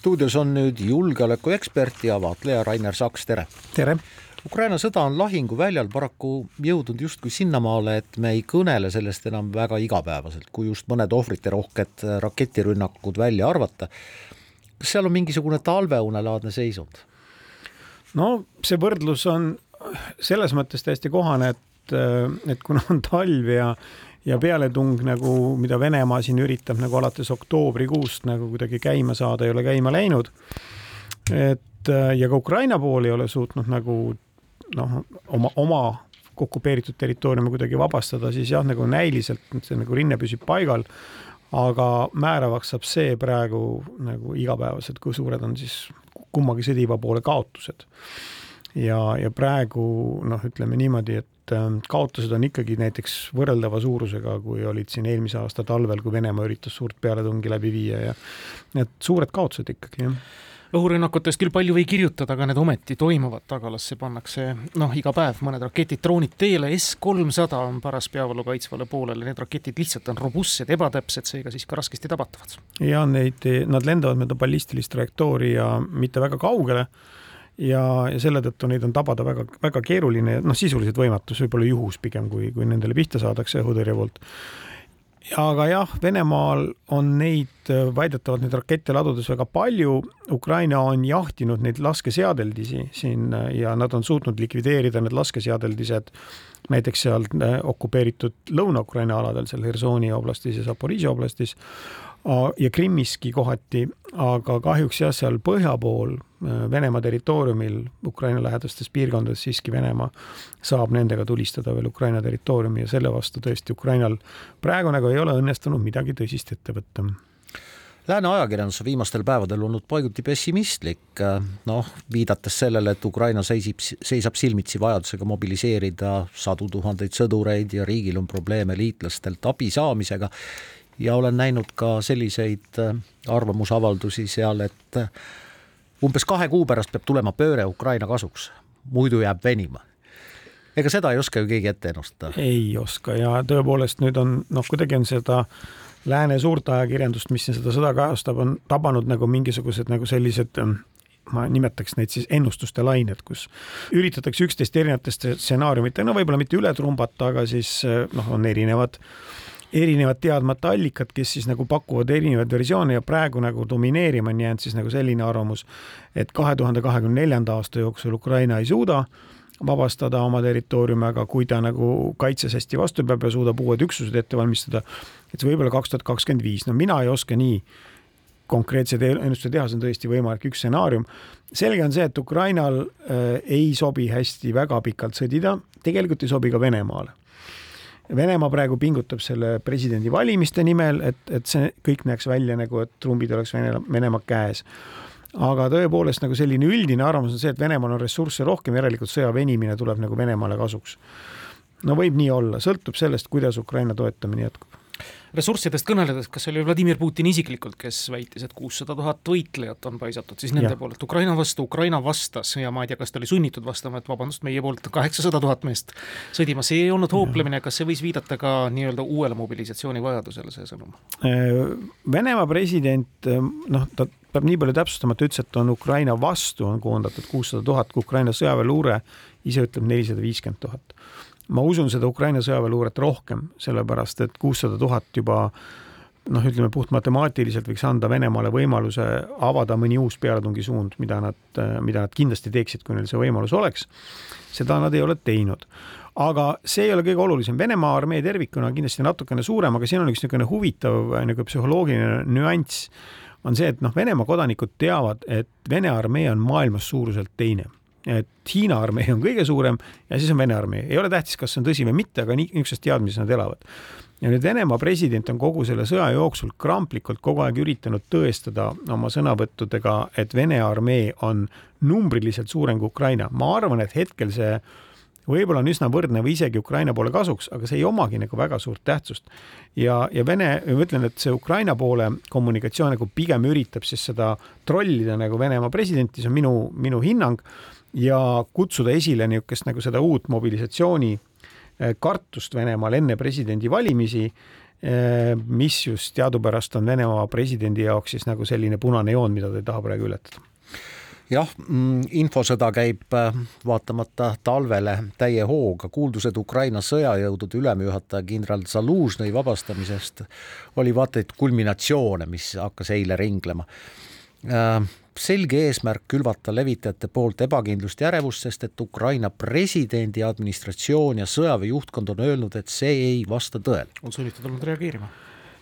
stuudios on nüüd julgeolekuekspert ja vaatleja Rainer Saks, tere! tere! Ukraina sõda on lahinguväljal paraku jõudnud justkui sinnamaale, et me ei kõnele sellest enam väga igapäevaselt, kui just mõned ohvriterohked raketirünnakud välja arvata. kas seal on mingisugune talveunelaadne seisund? no see võrdlus on selles mõttes täiesti kohane, et, et kuna on talv ja ja pealetung nagu, mida Venemaa siin üritab nagu alates oktoobrikuust nagu kuidagi käima saada, ei ole käima läinud. et ja ka Ukraina pool ei ole suutnud nagu noh, oma, oma okupeeritud territooriumi kuidagi vabastada, siis jah, nagu näiliselt see nagu rinne püsib paigal. aga määravaks saab see praegu nagu igapäevaselt, kui suured on siis kummagi sõdiva poole kaotused. Ja, ja praegu noh, ütleme niimoodi, et ähm, kaotused on ikkagi näiteks võrreldava suurusega, kui olid siin eelmise aasta talvel, kui Venemaa üritas suurt pealetungi läbi viia ja need suured kaotused ikkagi, jah. Õhurünnakutest küll palju ei kirjutada, aga need ometi toimuvad, tagalasse pannakse noh, iga päev mõned raketid, droonid teele, S kolmsada on paras peavalu kaitsvale poolele, need raketid lihtsalt on robustsed, ebatäpsed, seega siis ka raskesti tabatavad. ja neid, nad lendavad mööda ballistilist trajektoori ja mitte väga kaugele ja, ja selle tõttu neid on tabada väga, väga keeruline, noh, sisuliselt võimatus, võib-olla juhus pigem, kui, kui nendele pihta saadakse õhutõrje poolt. aga jah, Venemaal on neid väidetavalt neid rakette ladudes väga palju. Ukraina on jahtinud neid laskeseadeldisi siin ja nad on suutnud likvideerida need laskeseadeldised näiteks seal okupeeritud Lõuna-Ukraina aladel, seal Hersoni oblastis ja Zaporižžja oblastis ja Krimmiski kohati, aga kahjuks jah, seal põhja pool äh, Venemaa territooriumil, Ukraina lähedastes piirkondades siiski Venemaa saab nendega tulistada veel Ukraina territooriumi ja selle vastu tõesti Ukrainal praegu nagu ei ole õnnestunud midagi tõsist ette võtta. Lääne ajakirjandus on viimastel päevadel olnud paiguti pessimistlik, äh, noh, viidates sellele, et Ukraina seisib, seisab silmitsi vajadusega mobiliseerida sadu tuhandeid sõdureid ja riigil on probleeme liitlastelt abi saamisega ja olen näinud ka selliseid äh, arvamusavaldusi seal, et äh, umbes kahe kuu pärast peab tulema pööre Ukraina kasuks, muidu jääb venima. Ega seda ei oska ju keegi ette ennustada. ei oska. Ja tõepoolest nüüd on noh, kuidagi on seda lääne suurt ajakirjandust, mis seda sõda kajastab, on tabanud nagu mingisugused nagu sellised ähm, ma nimetaks neid siis ennustuste lained, kus üritatakse üksteist erinevatest stsenaariumitega, no võib-olla mitte üle trumbata, aga siis äh, noh, on erinevad erinevad teadmata allikad, kes siis nagu pakuvad erinevaid versioone ja praegu nagu domineerima on jäänud siis nagu selline arvamus, et kahe tuhande kahekümne neljanda aasta jooksul Ukraina ei suuda vabastada oma territooriumi, aga kui ta nagu kaitses hästi vastu peab ja suudab uued üksused ette valmistada, et võib-olla kaks tuhat kakskümmend viis, no mina ei oska nii konkreetseid ennustusi teha, see on tõesti võimalik üks stsenaarium. selge on see, et Ukrainal äh, ei sobi hästi väga pikalt sõdida, tegelikult ei sobi ka Venemaale Venemaa praegu pingutab selle presidendivalimiste nimel, et, et see kõik näeks välja nagu, et trumbid oleks Vene, Venemaa käes. aga tõepoolest nagu selline üldine arvamus on see, et Venemaal on ressursse rohkem, järelikult sõja venimine tuleb nagu Venemaale kasuks. no võib nii olla, sõltub sellest, kuidas Ukraina toetamine jätkub ressurssidest kõneledes, kas see oli Vladimir Putin isiklikult, kes väitis, et kuussada tuhat võitlejat on paisatud siis nende ja. poolelt Ukraina vastu, Ukraina vastas ja ma ei tea, kas ta oli sunnitud vastama, et vabandust, meie poolt kaheksasada tuhat meest sõdima, see ei olnud hooplemine, kas see võis viidata ka nii-öelda uuele mobilisatsiooni vajadusele, see sõnum? Äh, Venemaa president, äh, noh, ta peab nii palju täpsustama, et ta ütles, et on Ukraina vastu on koondatud kuussada tuhat, kui Ukraina sõjaväeluure ise ütleb nelisada viiskümmend tuhat ma usun seda Ukraina sõjaväeluuret rohkem, sellepärast et kuussada tuhat juba noh, ütleme puht matemaatiliselt võiks anda Venemaale võimaluse avada mõni uus pealetungisuund, mida nad, mida nad kindlasti teeksid, kui neil see võimalus oleks. seda nad ei ole teinud. aga see ei ole kõige olulisem, Venemaa armee tervikuna on kindlasti natukene suurem, aga siin on üks niisugune huvitav nagu psühholoogiline nüanss, on see, et noh, Venemaa kodanikud teavad, et Vene armee on maailmas suuruselt teine et Hiina armee on kõige suurem ja siis on Vene armee, ei ole tähtis, kas see on tõsi või mitte, aga nii, niisuguses teadmises nad elavad. ja nüüd Venemaa president on kogu selle sõja jooksul kramplikult kogu aeg üritanud tõestada oma sõnavõttudega, et Vene armee on numbriliselt suurem kui Ukraina. ma arvan, et hetkel see võib-olla on üsna võrdne või isegi Ukraina poole kasuks, aga see ei omagi nagu väga suurt tähtsust. ja, ja Vene, ma ütlen, et see Ukraina poole kommunikatsioon nagu pigem üritab siis seda trollida nagu Venemaa presidenti, see on minu, minu hinnang ja kutsuda esile niisugust nagu seda uut mobilisatsiooni eh, kartust Venemaal enne presidendivalimisi mis just teadupärast on Venemaa presidendi jaoks siis nagu selline punane joon, mida ta ei taha praegu ületada jah, mm, infosõda käib äh, vaatamata talvele täie hooga, kuuldused Ukraina sõjajõudude ülemjuhataja kindral Zalužnõi vabastamisest oli vaata et kulminatsioone, mis hakkas eile ringlema. Selge eesmärk külvata levitajate poolt ebakindlust ja ärevust, sest et Ukraina presidendi administratsioon ja sõjaväe juhtkond on öelnud, et see ei vasta tõele. on sunnitud olnud reageerima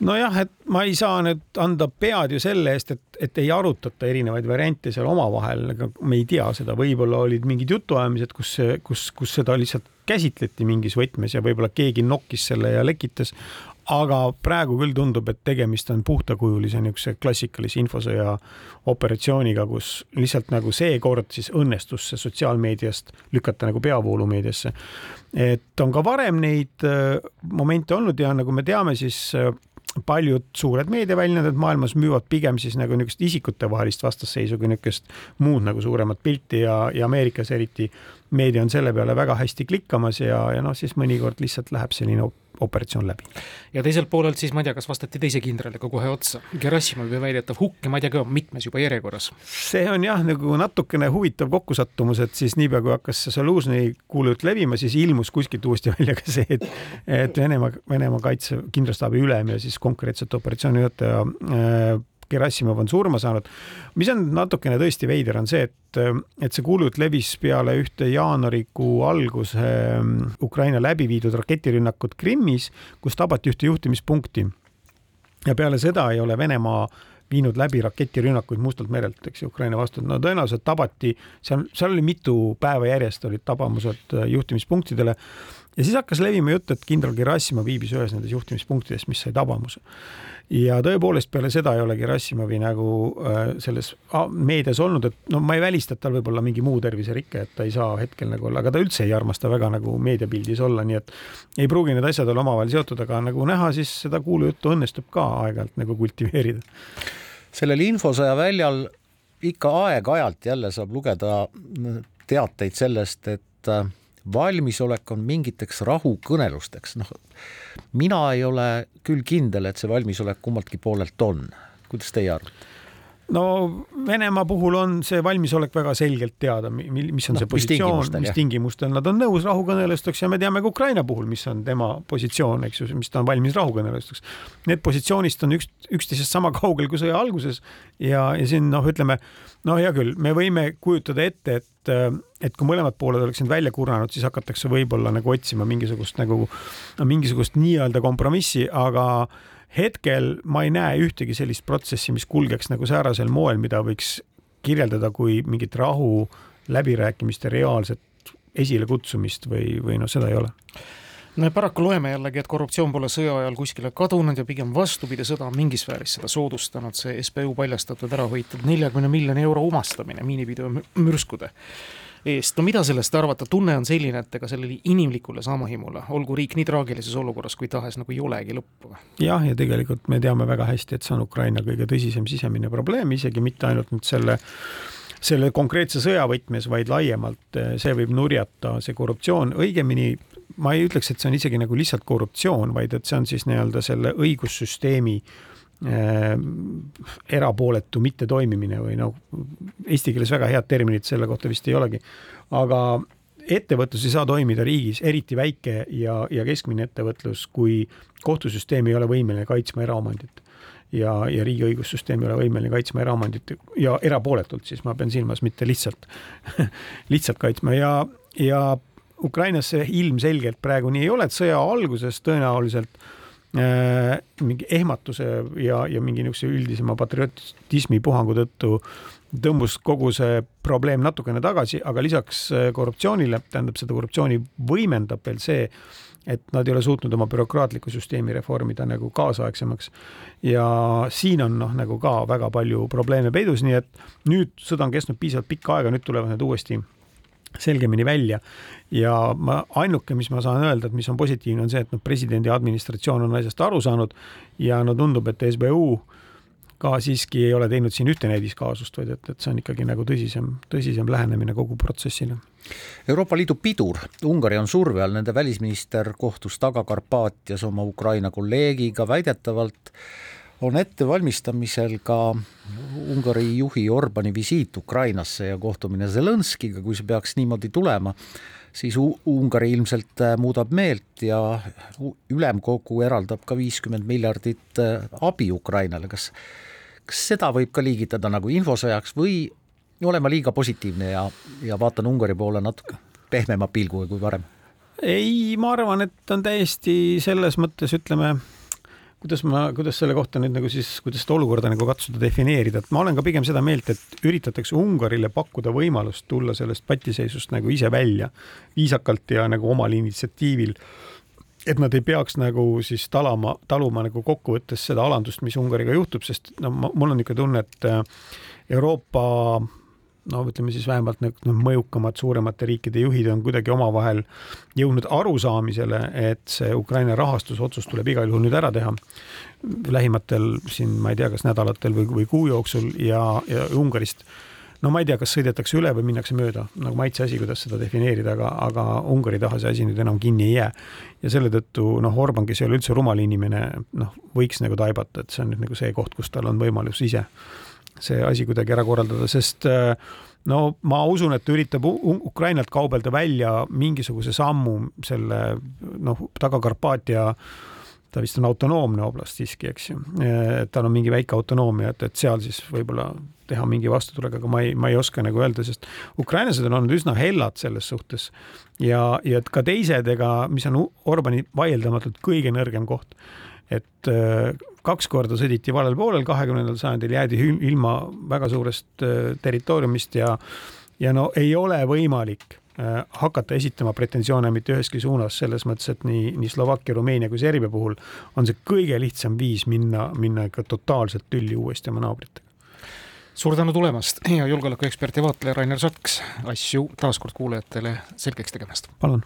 nojah, et ma ei saa nüüd anda pead ju selle eest, et, et ei arutata erinevaid variante seal omavahel, ega me ei tea seda, võib-olla olid mingid jutuajamised, kus, kus, kus seda lihtsalt käsitleti mingis võtmes ja võib-olla keegi nokkis selle ja lekitas. Aga praegu küll tundub, et tegemist on puhtakujulise niisuguse klassikalise infosõja operatsiooniga, kus lihtsalt nagu seekord siis õnnestus see sotsiaalmeediast lükata nagu peavoolumeediasse. et on ka varem neid äh, momente olnud ja nagu me teame, siis äh, paljud suured meediaväljaanded maailmas müüvad pigem siis nagu niisugust isikutevahelist vastasseisu kui niisugust muud nagu suuremat pilti ja, ja Ameerikas eriti meedia on selle peale väga hästi klikkamas ja, ja noh, siis mõnikord lihtsalt läheb selline operatsioon läbi. ja teiselt poolelt siis ma ei tea, kas vastati teise kindraliga kohe otsa, Gerassimovi väidetav hukk ja ma ei tea, mitmes juba järjekorras. see on jah, nagu natukene huvitav kokkusattumus, et siis niipea kui hakkas see Zalužnõi kuulujutt levima, siis ilmus kuskilt uuesti välja ka see, et et Venemaa, Venemaa kaitse kindralstaabi ülem ja siis konkreetselt operatsiooni juhataja äh, Gerassimov on surma saanud. mis on natukene tõesti veider, on see, et, et see kuulujutt levis peale ühte jaanuarikuu alguse mm, Ukraina läbi viidud raketirünnakut Krimmis, kus tabati ühte juhtimispunkti. ja peale seda ei ole Venemaa viinud läbi raketirünnakuid Mustalt merelt, eks ju, Ukraina vastu, no tõenäoliselt tabati, seal, seal oli mitu päeva järjest olid tabamused äh, juhtimispunktidele ja siis hakkas levima jutt, et kindral Gerassimov viibis ühes nendest juhtimispunktidest, mis sai tabamuse ja tõepoolest peale seda ei ole Gerassimovi nagu äh, selles meedias olnud, et no ma ei välista, et tal võib olla mingi muu terviserike, et ta ei saa hetkel nagu olla, aga ta üldse ei armasta väga nagu meediapildis olla, nii et ei pruugi need asjad olla omavahel seotud, aga nagu näha, siis seda kuulujuttu õnnestub ka aeg-ajalt nagu kultiveerida. sellel infosõja väljal ikka aeg-ajalt jälle saab lugeda teateid sellest, et äh, valmisolek on mingiteks rahukõnelusteks, noh, mina ei ole küll kindel, et see valmisolek kummaltki poolelt on. kuidas teie arvate? No Venemaa puhul on see valmisolek väga selgelt teada, mis on no, see positsioon, mis tingimustel nad on nõus rahukõnelusteks ja me teame ka Ukraina puhul, mis on tema positsioon, eks ju, mis ta on valmis rahukõnelusteks. Need positsioonist on üks, üksteisest sama kaugel kui sõja alguses ja, ja siin noh, ütleme no hea küll, me võime kujutada ette, et, et kui mõlemad pooled oleksid välja kurnanud, siis hakatakse võib-olla nagu otsima mingisugust nagu mingisugust nii-öelda kompromissi, aga hetkel ma ei näe ühtegi sellist protsessi, mis kulgeks nagu säärasel moel, mida võiks kirjeldada kui mingit rahu läbirääkimiste reaalset esilekutsumist või, või noh, seda ei ole. No paraku loeme jällegi, et korruptsioon pole sõja ajal kuskile kadunud ja pigem vastupidi, sõda on mingis sfääris seda soodustanud, see SBU paljastatud ära hoitud neljakümne miljoni euro omastamine miinipidomürskude eest. no mida sellest arvata, tunne on selline, et ega sellele inimlikule sammahimule, olgu riik nii traagilises olukorras kui tahes, nagu ei olegi lõppu. jah, ja tegelikult me teame väga hästi, et see on Ukraina kõige tõsisem sisemine probleem, isegi mitte ainult nüüd selle selle konkreetse sõja võtmes, vaid laiemalt see võib nurjata, see korruptsioon, õigemini ma ei ütleks, et see on isegi nagu lihtsalt korruptsioon, vaid et see on siis nii-öelda selle õigussüsteemi äh, äh, erapooletu mittetoimimine või noh, eesti keeles väga head terminit selle kohta vist ei olegi, aga ettevõtlus ei saa toimida riigis, eriti väike ja, ja keskmine ettevõtlus, kui kohtusüsteem ei ole võimeline kaitsma eraomandit. Ja, ja riigi õigussüsteem ei ole võimeline kaitsma eraomandit ja erapooletult, siis ma pean silmas mitte lihtsalt lihtsalt kaitsma. Ja, ja Ukrainas see ilmselgelt praegu nii ei ole, et sõja alguses tõenäoliselt äh, mingi ehmatuse ja, ja mingi niisuguse üldisema patriotismi puhangu tõttu tõmbus kogu see probleem natukene tagasi, aga lisaks äh, korruptsioonile, tähendab seda korruptsiooni võimendab veel see, et nad ei ole suutnud oma bürokraatlikku süsteemi reformida nagu kaasaegsemaks. ja siin on noh, nagu ka väga palju probleeme peidus, nii et nüüd sõda on kestnud piisavalt pikka aega, nüüd tulevad need uuesti selgemini välja. ja ma, ainuke, mis ma saan öelda, et mis on positiivne, on see, et noh, presidendi administratsioon on asjast aru saanud ja no tundub, et SBU ka siiski ei ole teinud siin ühte näidiskaasust, vaid et, et see on ikkagi nagu tõsisem, tõsisem lähenemine kogu protsessile. Euroopa Liidu pidur, Ungari on surve all, nende välisminister kohtus Taga-Karpaatias oma Ukraina kolleegiga, väidetavalt on ettevalmistamisel ka Ungari juhi Orbani visiit Ukrainasse ja kohtumine Zelenskiga, kui see peaks niimoodi tulema, siis Ungari ilmselt muudab meelt ja ülemkogu eraldab ka viiskümmend miljardit abi Ukrainale, kas kas seda võib ka liigitada nagu infosõjaks või olen ma liiga positiivne ja, ja vaatan Ungari poole natuke pehmema pilguga kui varem? ei, ma arvan, et on täiesti selles mõttes, ütleme, kuidas ma, kuidas selle kohta nüüd nagu siis, kuidas seda olukorda nagu katsuda defineerida, et ma olen ka pigem seda meelt, et üritatakse Ungarile pakkuda võimalust tulla sellest patiseisust nagu ise välja viisakalt ja nagu omal initsiatiivil. Et nad ei peaks nagu siis talama, taluma nagu kokkuvõttes seda alandust, mis Ungariga juhtub, sest no mul on niisugune tunne, et äh, Euroopa no ütleme siis vähemalt need no, mõjukamad suuremate riikide juhid on kuidagi omavahel jõudnud arusaamisele, et see Ukraina rahastusotsus tuleb igal juhul nüüd ära teha lähimatel siin, ma ei tea, kas nädalatel või, või kuu jooksul ja, ja Ungarist no ma ei tea, kas sõidetakse üle või minnakse mööda, nagu maitse asi, kuidas seda defineerida, aga, aga Ungari taha see asi nüüd enam kinni ei jää. ja selle tõttu noh, Orban, kes ei ole üldse rumal inimene, noh, võiks nagu taibata, et see on nüüd nagu see koht, kus tal on võimalus ise see asi kuidagi ära korraldada, sest no ma usun, et ta üritab Ukrainalt kaubelda välja mingisuguse sammu selle noh, Taga-Karpaatia ta vist on autonoomne oblast siiski, eks ju. tal on mingi väike autonoomia, et, et seal siis võib-olla teha mingi vastutulek, aga ma ei, ma ei oska nagu öelda, sest ukrainlased on olnud üsna hellad selles suhtes. ja, ja ka teised, ega, mis on Orbani vaieldamatult kõige nõrgem koht, et äh, kaks korda sõditi valel poolel, kahekümnendal sajandil jäädi ilma väga suurest äh, territooriumist ja ja no ei ole võimalik Äh, hakata esitama pretensioone mitte üheski suunas, selles mõttes, et nii, nii Slovakkia, Rumeenia kui Serbia puhul on see kõige lihtsam viis minna, minna ikka totaalselt tülli uuesti oma naabritega. suur tänu tulemast ja julgeolekuekspert ja vaatleja Rainer Saks asju taaskord kuulajatele selgeks tegemast. palun